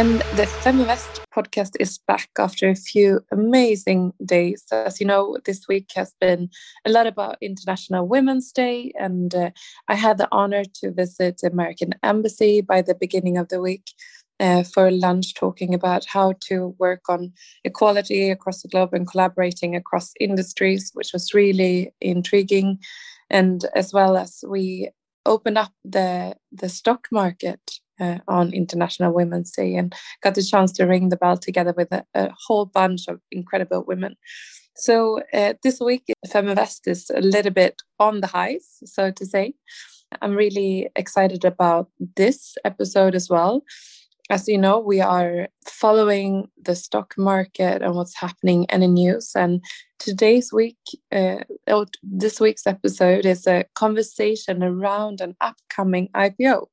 And the Feminvest podcast is back after a few amazing days. As you know, this week has been a lot about International Women's Day, and uh, I had the honor to visit the American Embassy by the beginning of the week uh, for lunch, talking about how to work on equality across the globe and collaborating across industries, which was really intriguing. And as well as we opened up the the stock market uh, on International Women's Day and got the chance to ring the bell together with a, a whole bunch of incredible women. So uh, this week, Feminvest is a little bit on the highs, so to say. I'm really excited about this episode as well. As you know, we are following the stock market and what's happening in the news. And today's week, uh, this week's episode is a conversation around an upcoming IPO.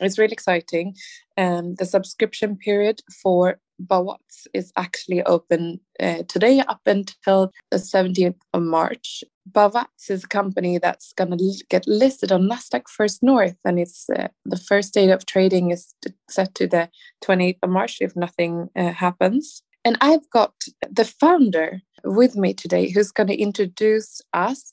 It's really exciting. Um, the subscription period for Bawats is actually open uh, today up until the 17th of March. Bawats is a company that's going to get listed on Nasdaq First North, and it's uh, the first date of trading is set to the 28th of March if nothing uh, happens. And I've got the founder with me today who's going to introduce us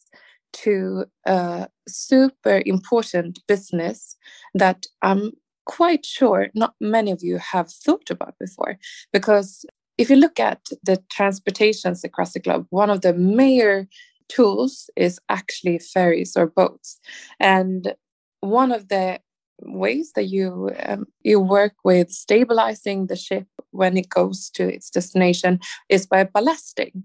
to a super important business that I'm quite sure not many of you have thought about before. Because if you look at the transportations across the globe, one of the major tools is actually ferries or boats. And one of the ways that you um, you work with stabilizing the ship when it goes to its destination is by ballasting.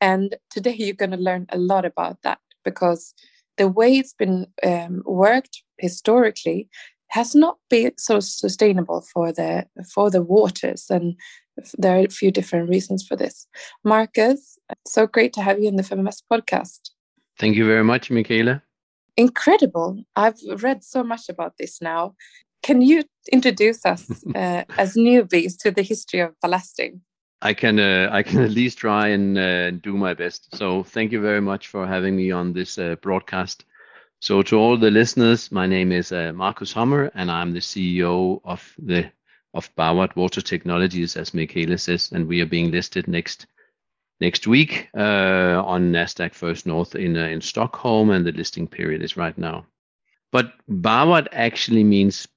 And today you're going to learn a lot about that because the way it's been um, worked historically has not been so sustainable for the for the waters and there are a few different reasons for this. Marcus so great to have you in the feminvest podcast. Thank you very much michaela. Incredible. I've read so much about this now. Can you introduce us uh, as newbies to the history of ballasting I can uh, I can at least try and uh, do my best. So thank you very much for having me on this uh, broadcast. So to all the listeners, my name is uh, Marcus Hummer, and I'm the CEO of the of Bawat Water Technologies, as Michaela says, and we are being listed next next week uh, on Nasdaq First North in uh, in Stockholm, and the listing period is right now. But Bawat actually means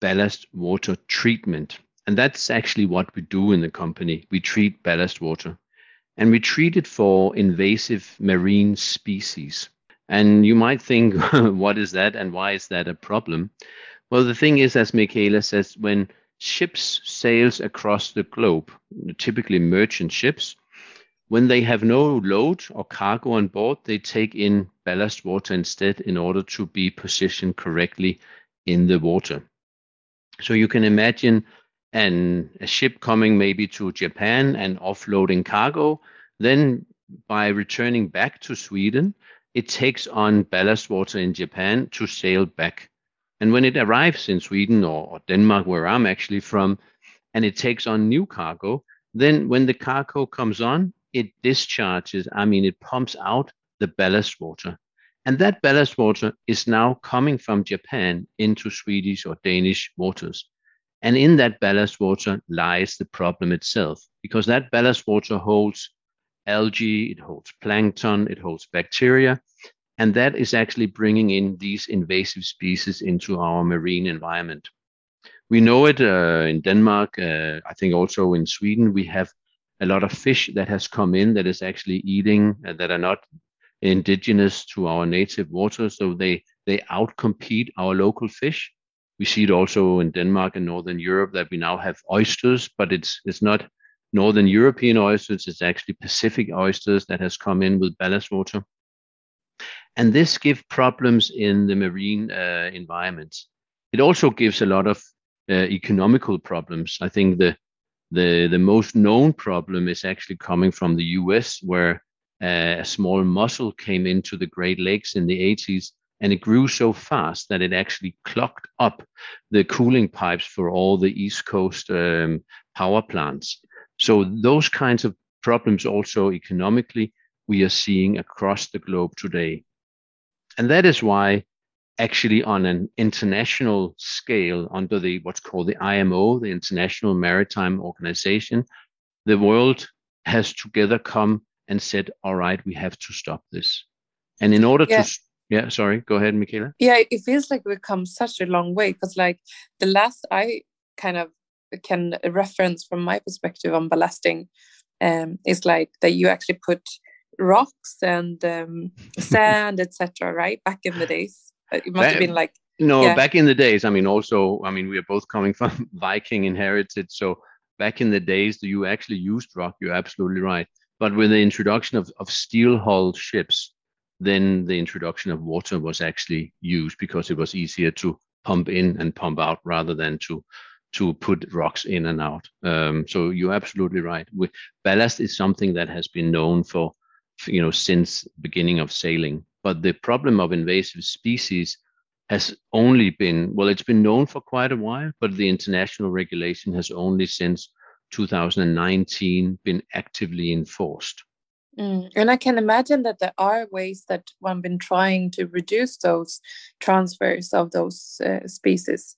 ballast water treatment. And that's actually what we do in the company. We treat ballast water and we treat it for invasive marine species. And you might think, what is that and why is that a problem? Well, the thing is, as Michaela says, when ships sails across the globe, typically merchant ships, when they have no load or cargo on board, they take in ballast water instead in order to be positioned correctly in the water. So you can imagine and a ship coming maybe to Japan and offloading cargo, then by returning back to Sweden, it takes on ballast water in Japan to sail back. And when it arrives in Sweden or, Denmark, where I'm actually from, and it takes on new cargo, then when the cargo comes on, it discharges, I mean, it pumps out the ballast water. And that ballast water is now coming from Japan into Swedish or Danish waters. And in that ballast water lies the problem itself, because that ballast water holds algae, it holds plankton, it holds bacteria, and that is actually bringing in these invasive species into our marine environment. We know it uh, in Denmark, uh, I think also in Sweden, we have a lot of fish that has come in that is actually eating, uh, that are not indigenous to our native water, so they, they outcompete our local fish we see it also in Denmark and Northern Europe that we now have oysters, but it's it's not Northern European oysters. It's actually Pacific oysters that has come in with ballast water, and this gives problems in the marine uh, environments. It also gives a lot of uh, economical problems. I think the the the most known problem is actually coming from the U.S., where uh, a small mussel came into the Great Lakes in the 80s and it grew so fast that it actually clogged up the cooling pipes for all the East Coast um, power plants. So those kinds of problems also economically we are seeing across the globe today. And that is why actually on an international scale under the what's called the IMO, the International Maritime Organization, the world has together come and said, all right, we have to stop this. And in order yeah. to yeah, sorry, go ahead, Michaela. Yeah, it feels like we've come such a long way because like the last I kind of can reference from my perspective on ballasting um, is like that you actually put rocks and um, sand, etc. Right back in the days, it must have been like no yeah. back in the days. I mean, also, I mean, we are both coming from Viking inherited, so back in the days, you actually used rock. You're absolutely right. But with the introduction of, of steel hull ships, then the introduction of water was actually used because it was easier to pump in and pump out rather than to to put rocks in and out. Um, so you're absolutely right. We, ballast is something that has been known for, you know, since beginning of sailing. But the problem of invasive species has only been well, it's been known for quite a while, but the international regulation has only since 2019 been actively enforced. Mm. And I can imagine that there are ways that one been trying to reduce those transfers of those uh, species.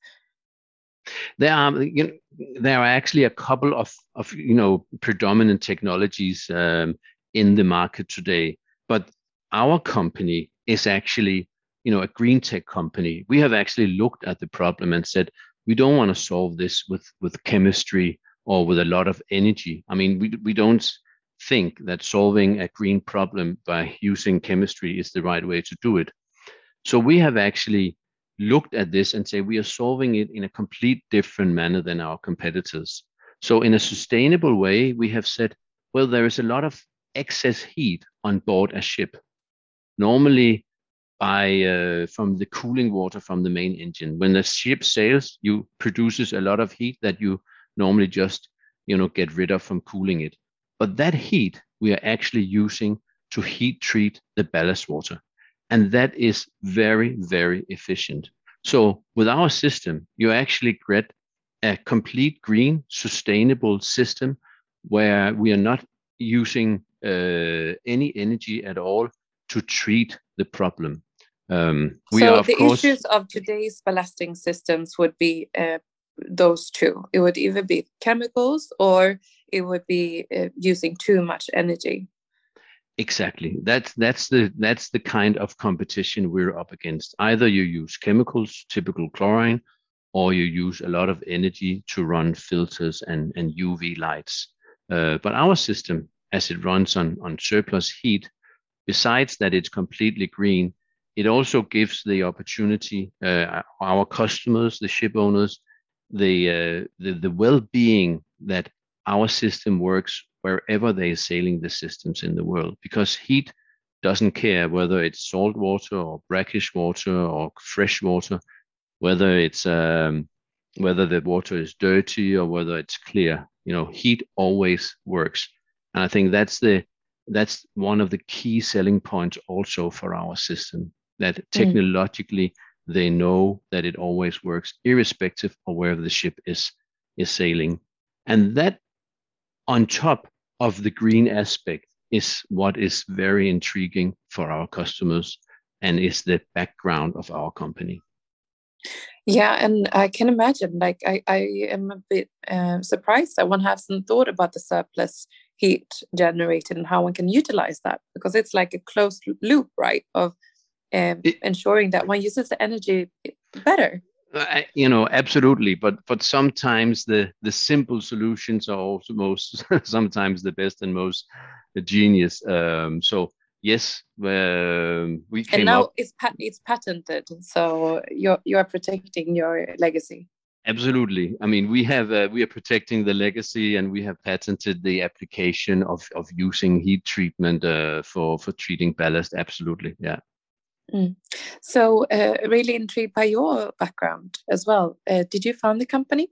There are, you know, there are actually a couple of, of you know, predominant technologies um, in the market today, but our company is actually, you know, a green tech company. We have actually looked at the problem and said we don't want to solve this with with chemistry or with a lot of energy. I mean, we we don't think that solving a green problem by using chemistry is the right way to do it. So we have actually looked at this and say we are solving it in a complete different manner than our competitors. So in a sustainable way, we have said, well, there is a lot of excess heat on board a ship. Normally, by uh, from the cooling water from the main engine. When the ship sails, you produces a lot of heat that you normally just you know get rid of from cooling it. But that heat we are actually using to heat treat the ballast water. And that is very, very efficient. So with our system, you actually get a complete green, sustainable system where we are not using uh, any energy at all to treat the problem. Um, we so the course, issues of today's ballasting systems would be uh, those two. It would either be chemicals or it would be uh, using too much energy. Exactly. That's that's the that's the kind of competition we're up against. Either you use chemicals typical chlorine or you use a lot of energy to run filters and and uv lights. Uh, but our system as it runs on on surplus heat besides that it's completely green it also gives the opportunity uh, our customers the ship owners the, uh, the the well-being that our system works wherever they're sailing the systems in the world because heat doesn't care whether it's salt water or brackish water or fresh water, whether it's um, whether the water is dirty or whether it's clear. You know, heat always works, and I think that's the that's one of the key selling points also for our system that mm. technologically mm. they know that it always works irrespective of where the ship is is sailing and that on top of the green aspect is what is very intriguing for our customers and is the background of our company. Yeah, and I can imagine. Like, I, I am a bit uh, surprised that one hasn't thought about the surplus heat generated and how one can utilize that because it's like a closed loop, right? Of um, it, ensuring that one uses the energy better. Uh, you know absolutely but but sometimes the the simple solutions are also most sometimes the best and most genius. Um so yes uh, we came and now up, it's pat- it's patented so you're you're protecting your legacy. Absolutely. I mean we have uh, we are protecting the legacy and we have patented the application of of using heat treatment uh, for for treating ballast. Absolutely yeah Mm. So, uh, really intrigued by your background as well. Uh, did you found the company?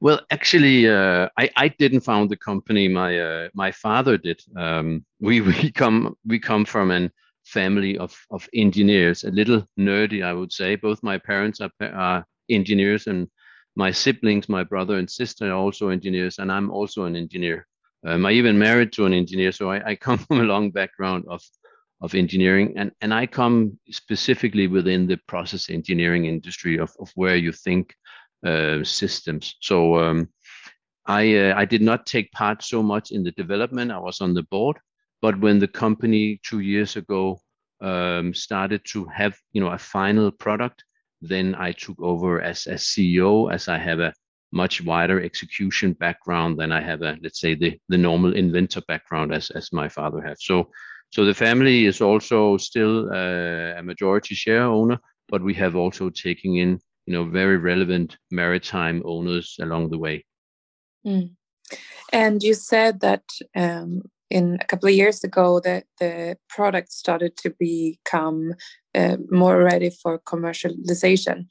Well, actually, uh, I, I didn't found the company. My uh, my father did. Um, we we come we come from a family of of engineers, a little nerdy, I would say. Both my parents are, are engineers, and my siblings, my brother and sister, are also engineers, and I'm also an engineer. Um, I even married to an engineer, so I, I come from a long background of of engineering, and and I come specifically within the process engineering industry of of where you think uh, systems. So um, I uh, I did not take part so much in the development. I was on the board, but when the company two years ago um, started to have you know a final product, then I took over as as CEO as I have a much wider execution background than I have a let's say the the normal inventor background as as my father has. So so the family is also still uh, a majority share owner, but we have also taken in you know very relevant maritime owners along the way. Mm. And you said that um, in a couple of years ago that the product started to become uh, more ready for commercialization.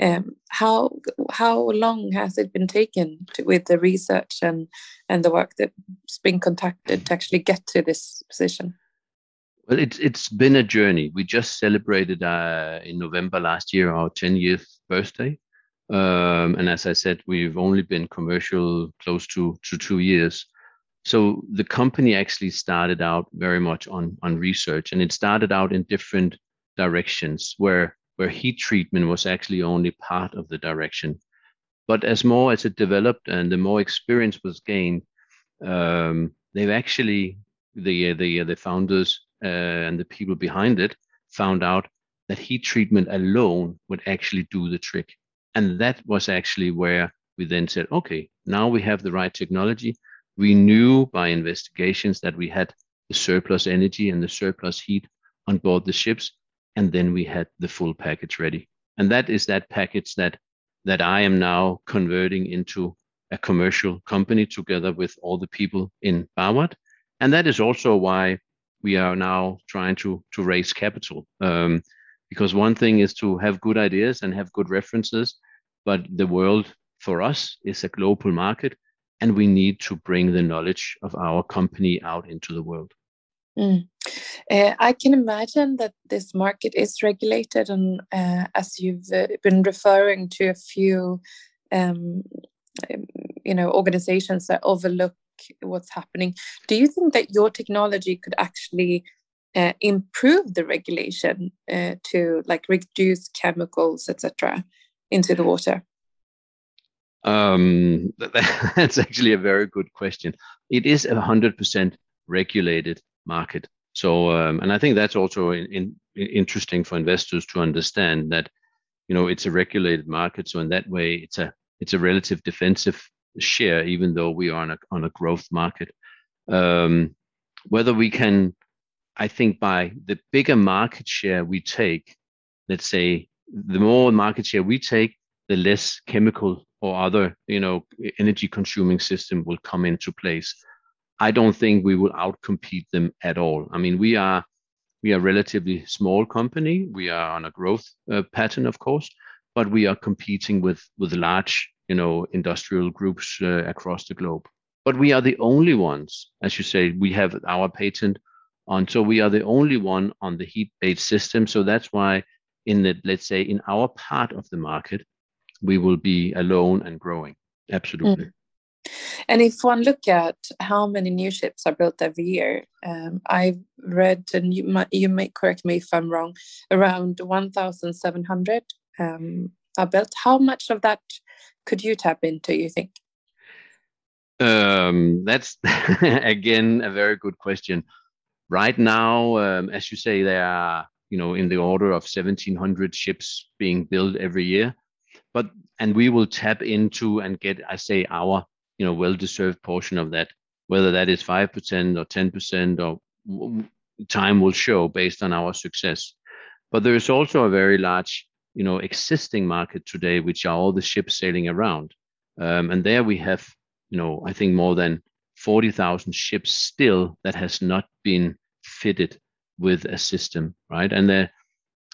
Um, how how long has it been taken to, with the research and and the work that's been conducted to actually get to this position? Well, it's it's been a journey. We just celebrated uh, in November last year our 10th birthday, um, and as I said, we've only been commercial close to to two years. So the company actually started out very much on on research, and it started out in different directions where where heat treatment was actually only part of the direction. But as more as it developed and the more experience was gained, um, they've actually the the the founders uh, and the people behind it found out that heat treatment alone would actually do the trick. And that was actually where we then said, okay, now we have the right technology. We knew by investigations that we had the surplus energy and the surplus heat on board the ships, and then we had the full package ready. And that is that package that that I am now converting into a commercial company together with all the people in Bawat. And that is also why we are now trying to to raise capital. Um, because one thing is to have good ideas and have good references, but the world for us is a global market, and we need to bring the knowledge of our company out into the world. Mm. Uh, I can imagine that this market is regulated, and uh, as you've uh, been referring to a few, um, you know, organizations that overlook what's happening. Do you think that your technology could actually uh, improve the regulation uh, to like reduce chemicals, etc., into the water? Um, that's actually a very good question. It is a hundred percent regulated market. So, um, and I think that's also in, in, interesting for investors to understand that, you know, it's a regulated market. So in that way, it's a it's a relative defensive share, even though we are on a on a growth market. Um, whether we can, I think, by the bigger market share we take, let's say, the more market share we take, the less chemical or other, you know, energy consuming system will come into place. I don't think we will outcompete them at all. I mean, we are we are a relatively small company. We are on a growth uh, pattern, of course, but we are competing with with large you know industrial groups uh, across the globe. But we are the only ones as you say we have our patent on so we are the only one on the heat based system. So that's why in the let's say in our part of the market we will be alone and growing. Absolutely. Mm. And if one look at how many new ships are built every year, um, I've read, and you, might, you may correct me if I'm wrong, around 1,700 um, are built. How much of that could you tap into, you think? Um, that's again a very good question. Right now, um, as you say, there are you know in the order of 1,700 ships being built every year, but and we will tap into and get, I say, our you know well-deserved portion of that, whether that is five percent or ten percent or time will show based on our success. But there is also a very large you know existing market today, which are all the ships sailing around, um, and there we have you know I think more than forty thousand ships still that has not been fitted with a system, right? And the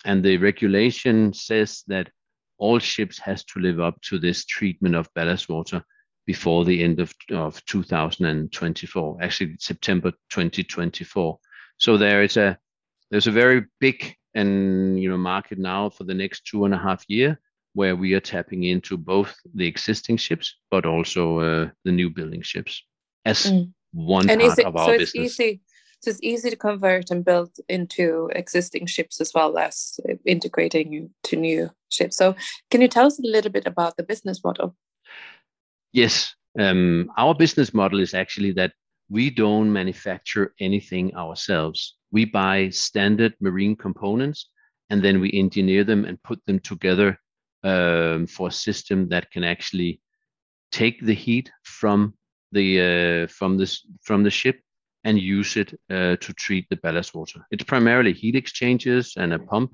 and the regulation says that all ships has to live up to this treatment of ballast water before the end of, of 2024 actually september 2024 so there is a there's a very big and you know market now for the next two and a half year where we are tapping into both the existing ships but also uh, the new building ships as mm. one and part it, of our so business. It's easy, So it's easy to convert and build into existing ships as well as integrating to new ships. So can you tell us a little bit about the business model? Yes. Um, our business model is actually that we don't manufacture anything ourselves. We buy standard marine components and then we engineer them and put them together um, for a system that can actually take the heat from the uh, from this from the ship and use it uh, to treat the ballast water. It's primarily heat exchangers and a pump.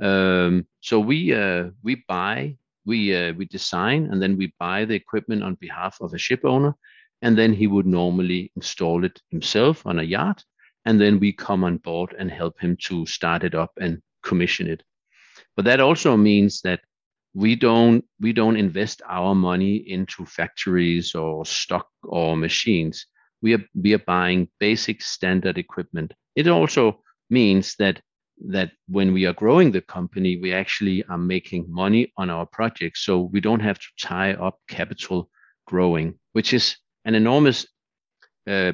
Um, so we uh, we buy, we uh, we design, and then we buy the equipment on behalf of a ship owner, and then he would normally install it himself on a yacht, and then we come on board and help him to start it up and commission it. But that also means that we don't we don't invest our money into factories or stock or machines. We are we are buying basic standard equipment. It also means that that when we are growing the company we actually are making money on our projects. So we don't have to tie up capital growing which is an enormous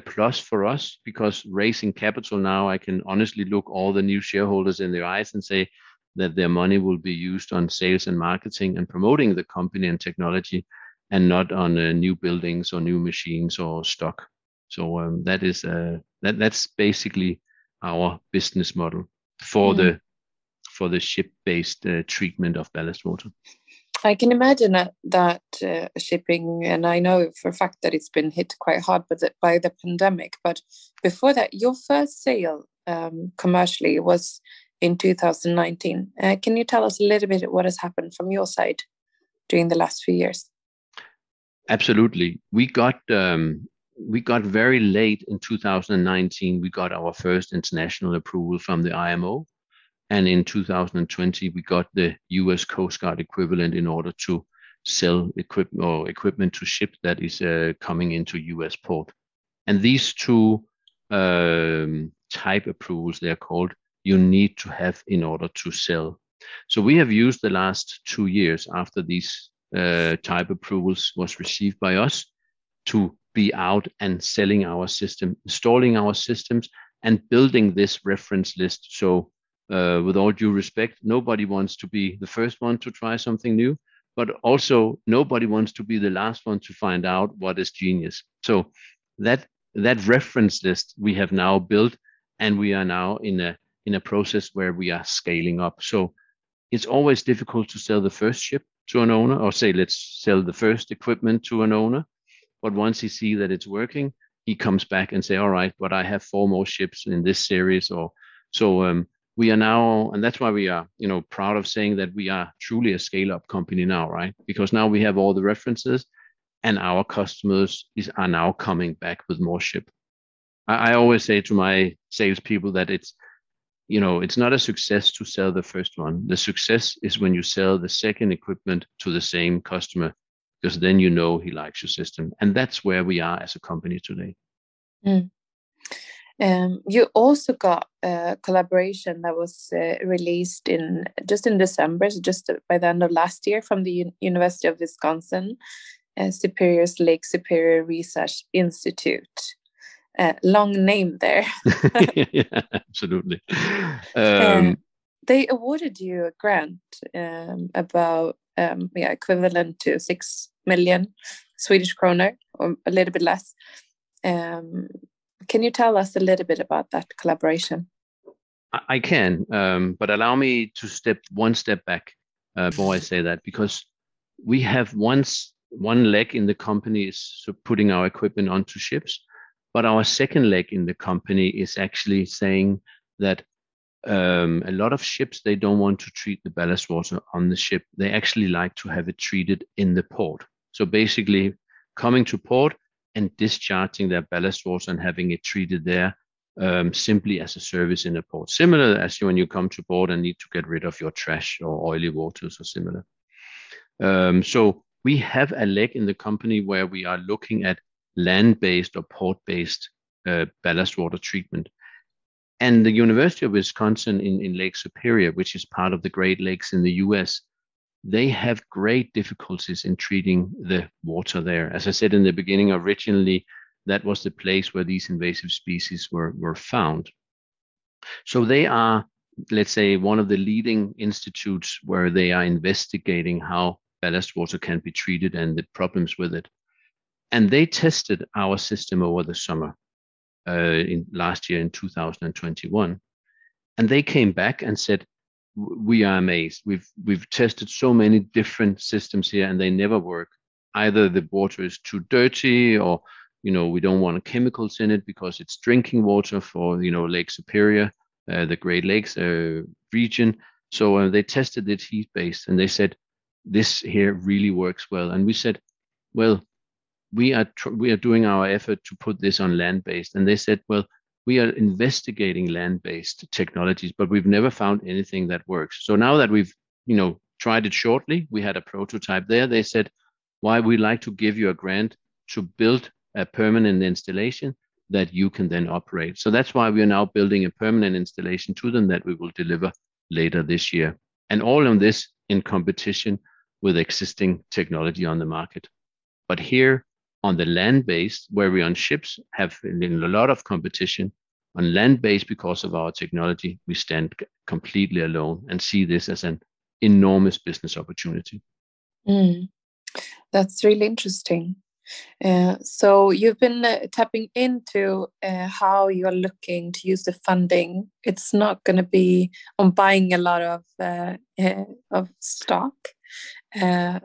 plus for us because raising capital now i can honestly look all the new shareholders in their eyes and say that their money will be used on sales and marketing and promoting the company and technology and not on uh, new buildings or new machines or stock. So um, that is uh, that that's basically our business model for mm. the for the ship-based uh, treatment of ballast water. I can imagine that, that uh, shipping, and I know for a fact that it's been hit quite hard by the, by the pandemic. But before that, your first sale um, commercially was in 2019. Uh, can you tell us a little bit what has happened from your side during the last few years? Absolutely. We got um, we got very late in 2019. We got our first international approval from the IMO, and in 2020 we got the U.S. Coast Guard equivalent in order to sell equipment or equipment to ships that is uh, coming into U.S. port. And these two um, type approvals, they are called you need to have in order to sell. So we have used the last two years after these uh, type approvals was received by us to be out and selling our system, installing our systems, and building this reference list. So, uh, with all due respect, nobody wants to be the first one to try something new, but also nobody wants to be the last one to find out what is genius. So that that reference list we have now built, and we are now in a in a process where we are scaling up. So it's always difficult to sell the first ship to an owner or say, let's sell the first equipment to an owner. But once he see that it's working, he comes back and say, all right, but I have four more ships in this series. Or so um, we are now, and that's why we are, you know, proud of saying that we are truly a scale up company now, right? Because now we have all the references and our customers is, are now coming back with more ship. I, I always say to my salespeople that it's you know, it's not a success to sell the first one. The success is when you sell the second equipment to the same customer, because then you know he likes your system. And that's where we are as a company today. Mm. Um, you also got a collaboration that was uh, released in just in December, so just by the end of last year, from the U University of Wisconsin, uh, Superior's Lake Superior Research Institute uh, long name there. yeah, absolutely. Um, uh, they awarded you a grant um, about um, yeah equivalent to six million Swedish kroner or a little bit less. Um, can you tell us a little bit about that collaboration? I can, um, but allow me to step one step back uh, before I say that because we have once one leg in the company is putting our equipment onto ships, but our second leg in the company is actually saying that um, a lot of ships they don't want to treat the ballast water on the ship. They actually like to have it treated in the port. So basically, coming to port and discharging their ballast water and having it treated there um, simply as a service in a port. Similar as when you come to port and need to get rid of your trash or oily waters or similar. Um, so we have a leg in the company where we are looking at land-based or port-based uh, ballast water treatment. And the University of Wisconsin in, in Lake Superior, which is part of the Great Lakes in the US, they have great difficulties in treating the water there. As I said in the beginning, originally that was the place where these invasive species were, were found. So they are, let's say, one of the leading institutes where they are investigating how ballast water can be treated and the problems with it. And they tested our system over the summer uh, in last year in 2021. And they came back and said, we are amazed. We've we've tested so many different systems here and they never work. Either the water is too dirty or you know we don't want chemicals in it because it's drinking water for you know Lake Superior, uh, the Great Lakes uh, region. So uh, they tested it heat based and they said this here really works well. And we said, well, we are we are doing our effort to put this on land based. And they said, well, we are investigating land-based technologies, but we've never found anything that works. So now that we've, you know, tried it shortly, we had a prototype there. They said, why we like to give you a grant to build a permanent installation that you can then operate. So that's why we are now building a permanent installation to them that we will deliver later this year. And all of this in competition with existing technology on the market. But here on the land based, where we on ships have a lot of competition. On land based, because of our technology, we stand completely alone and see this as an enormous business opportunity. Mm. That's really interesting. Uh, so you've been uh, tapping into uh, how you are looking to use the funding. It's not going to be on buying a lot of uh, of stock. Uh,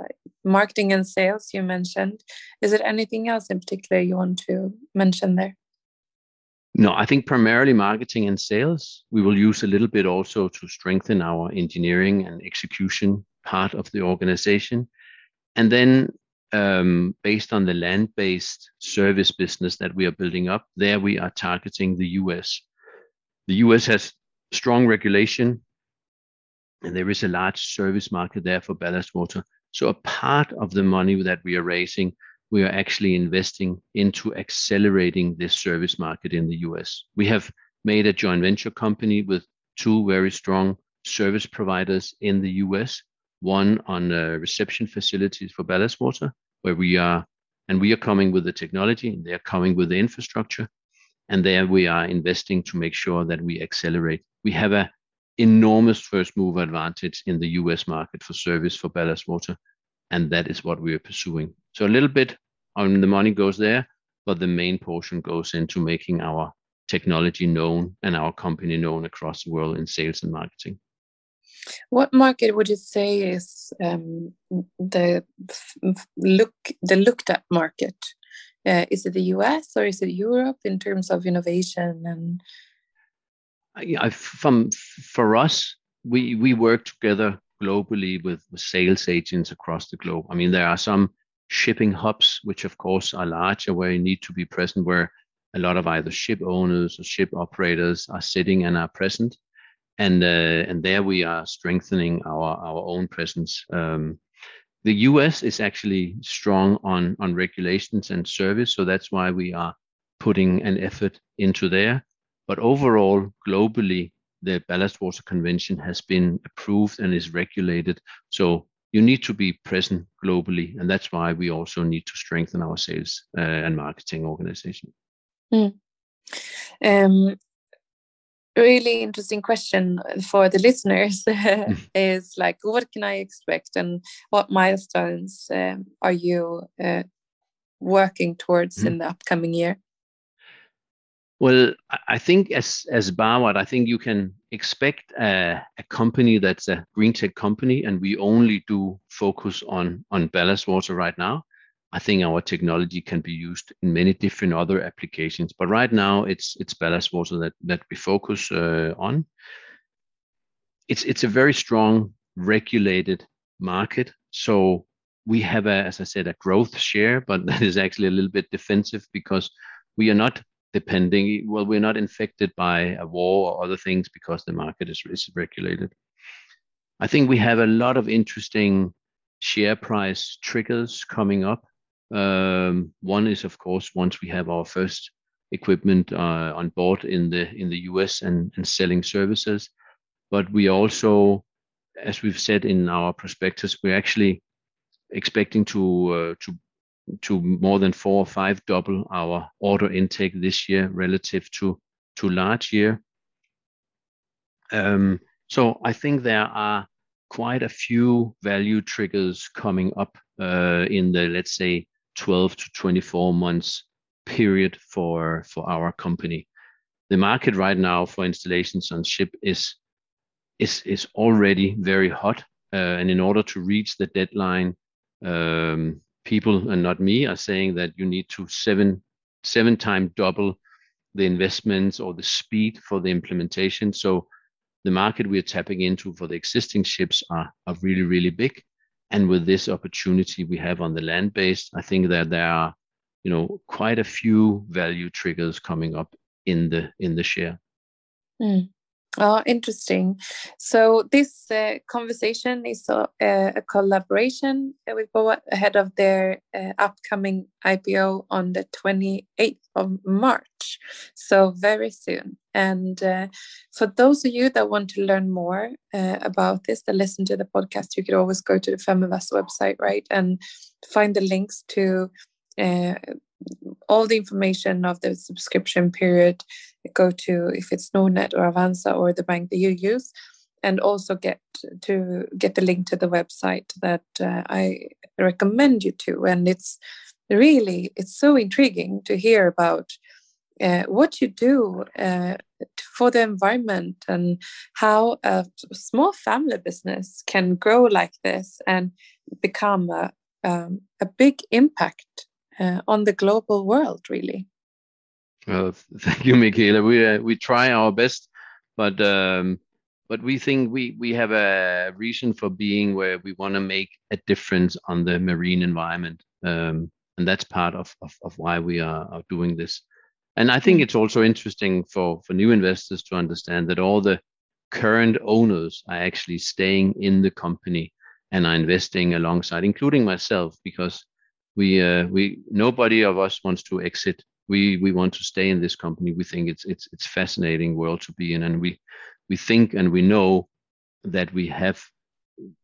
marketing and sales you mentioned. Is it anything else in particular you want to mention there? No, I think primarily marketing and sales. We will use a little bit also to strengthen our engineering and execution part of the organization. And then um, based on the land-based service business that we are building up, there we are targeting the US. The US has strong regulation and there is a large service market there for ballast water. So a part of the money that we are raising, we are actually investing into accelerating this service market in the US. We have made a joint venture company with two very strong service providers in the US, one on uh, reception facilities for ballast water, where we are, and we are coming with the technology, and they're coming with the infrastructure. And there we are investing to make sure that we accelerate. We have a enormous first mover advantage in the US market for service for ballast water. And that is what we are pursuing. So a little bit on the money goes there, but the main portion goes into making our technology known and our company known across the world in sales and marketing. What market would you say is um, the look the looked at market? Uh, is it the US or is it Europe in terms of innovation and From for us, we we work together globally with, with sales agents across the globe. I mean, there are some shipping hubs, which of course are larger, where you need to be present, where a lot of either ship owners or ship operators are sitting and are present. And uh, and there we are strengthening our our own presence. Um, the US is actually strong on on regulations and service, so that's why we are putting an effort into there. But overall, globally, the Ballast Water Convention has been approved and is regulated. So you need to be present globally, and that's why we also need to strengthen our sales uh, and marketing organization. Mm. Um, really interesting question for the listeners mm. is like, what can I expect, and what milestones um, are you uh, working towards mm. in the upcoming year? Well, I think as as Bawat, I think you can expect a, a, company that's a green tech company, and we only do focus on on ballast water right now. I think our technology can be used in many different other applications, but right now it's it's ballast water that that we focus uh, on. It's it's a very strong regulated market, so we have a, as I said, a growth share, but that is actually a little bit defensive because we are not depending, well, we're not infected by a war or other things because the market is, is regulated. I think we have a lot of interesting share price triggers coming up. Um, one is, of course, once we have our first equipment uh, on board in the in the US and, and selling services, but we also, as we've said in our prospectus, we're actually expecting to uh, to to more than four or five double our order intake this year relative to to last year. Um, so I think there are quite a few value triggers coming up uh, in the, let's say, 12-24 months period for for our company. The market right now for installations on ship is already very hot. Uh, and in order to reach the deadline, um, people, and not me, are saying that you need to seven times double the investments or the speed for the implementation. So the market we are tapping into for the existing ships are really, really big. And with this opportunity we have on the land-based, I think that there are, you know, quite a few value triggers coming up in the in the share. Hmm. Oh, interesting. So this uh, conversation is uh, a collaboration uh, with BOA ahead of their upcoming IPO on the 28th of March, so very soon. And for those of you that want to learn more about this, that listen to the podcast, you could always go to the Feminvest website, right? And find the links to all the information of the subscription period. Go to, if it's Nordnet or Avanza or the bank that you use, and also get to get the link to the website that uh, I recommend you to. And it's really, it's so intriguing to hear about uh, what you do uh, for the environment and how a small family business can grow like this and become a um, big impact on the global world, really. Well, thank you, Michaela. We uh, we try our best, but um, but we think we we have a reason for being where we wanna make a difference on the marine environment. Um, and that's part of of why we are doing this. And I think mm. it's also interesting for new investors to understand that all the current owners are actually staying in the company and are investing alongside, including myself, because we uh, we nobody of us wants to exit. We we want to stay in this company. We think it's a fascinating world to be in, and we we think and we know that we have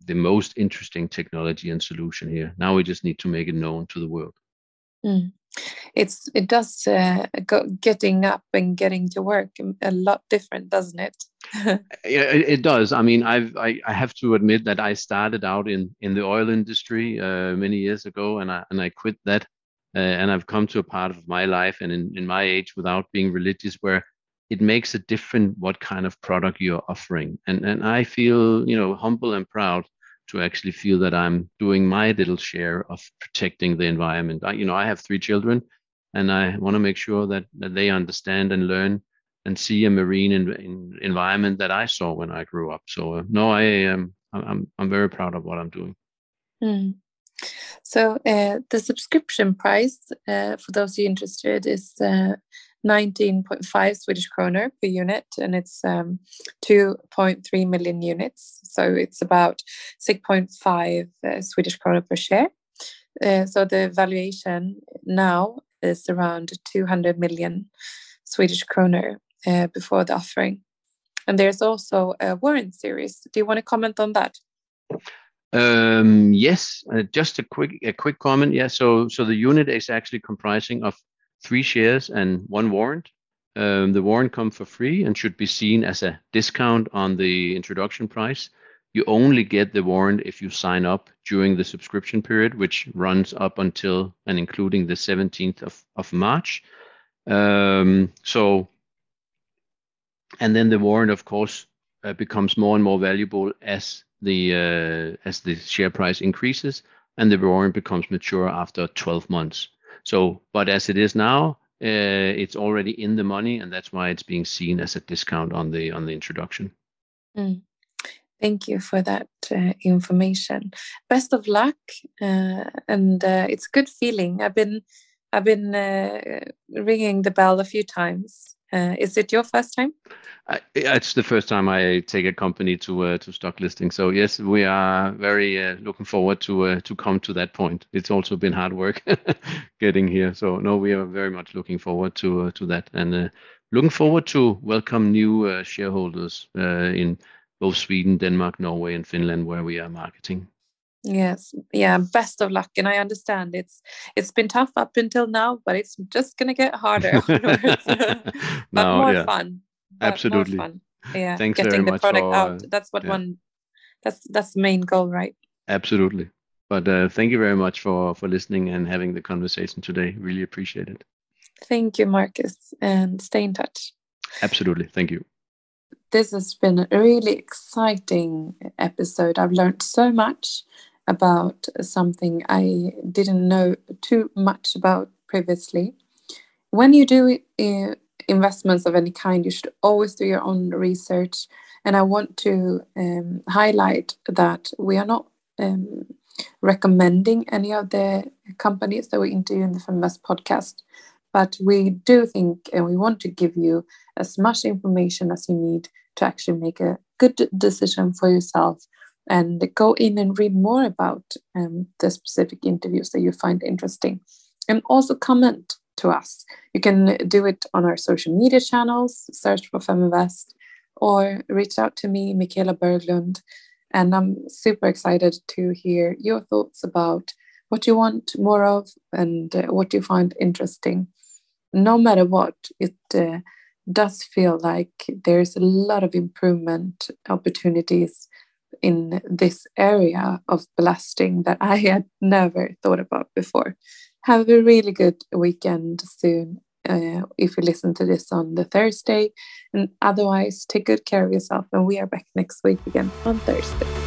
the most interesting technology and solution here. Now, we just need to make it known to the world. Hmm. It's It does, uh, getting up and getting to work um, a lot different, doesn't it? Yeah, it does. I mean, I have I have to admit that I started out in in the oil industry uh, many years ago, and i and I quit that. Uh, and I've come to a part of my life and in my age, without being religious, where it makes a difference what kind of product you're offering. And I feel, you know, humble and proud to actually feel that I'm doing my little share of protecting the environment. You know, I have three children, and I wanna make sure that that they understand and learn and see a marine environment that I saw when I grew up. So, uh, no, I am I'm very proud of what I'm doing. Hmm. So, uh, the subscription price, uh, for those who you interested, is uh, 19.5 Swedish kroner per unit, and it's um, 2.3 million units, so it's about 6.5 Swedish kroner per share. So the valuation now is around 200 million Swedish kronor before the offering. And there's also a warrant series. Do you want to comment on that? Um, yes. Uh, just a quick a quick comment. Yeah, so so the unit is actually comprising of three shares and one warrant. Um, the warrant come for free and should be seen as a discount on the introduction price. You only get the warrant if you sign up during the subscription period, which runs up until and including the 17th of March. Um, So... And then the warrant, of course, uh, becomes more and more valuable as the uh, as the share price increases, and the warrant becomes mature after 12 months. So, but as it is now, uh, it's already in the money, and that's why it's being seen as a discount on the on the introduction. Mm. Thank you for that uh, information. Best of luck, and it's a good feeling. I've been I've been ringing the bell a few times. Uh, is it your first time? It's the first time I take a company to uh, to stock listing. So yes, we are very uh, looking forward to to come to that point. It's also been hard work getting here. So no, we are very much looking forward to that, and looking forward to welcome new shareholders in both Sweden, Denmark, Norway, and Finland, where we are marketing. Yes, yeah. Best of luck, and I understand it's it's been tough up until now, but it's just gonna get harder but no, more yeah. fun. Absolutely. More fun. Yeah, Thanks getting the product for, out. That's what yeah. one. That's that's the main goal, right? Absolutely. But uh, thank you very much for for listening and having the conversation today. Really appreciate it. Thank you, Marcus, and stay in touch. Absolutely. Thank you. This has been a really exciting episode. I've learned so much about something I didn't know too much about previously. When you do investments of any kind, you should always do your own research. And I want to um, highlight that we are not um, recommending any of the companies that we interview in the Feminvest podcast, but we do think and we want to give you as much information as you need to actually make a good decision for yourself and go in and read more about um, the specific interviews that you find interesting. And also comment to us. You can do it on our social media channels search for feminvest or reach out to me michaela berglund and i'm super excited to hear your thoughts about what you want more of and uh, what you find interesting. No matter what it uh, does feel like there's a lot of improvement opportunities in this area of blasting that I had never thought about before. Have a really good weekend soon uh, if you listen to this on the Thursday. And otherwise, take good care of yourself. And we are back next week again on Thursday.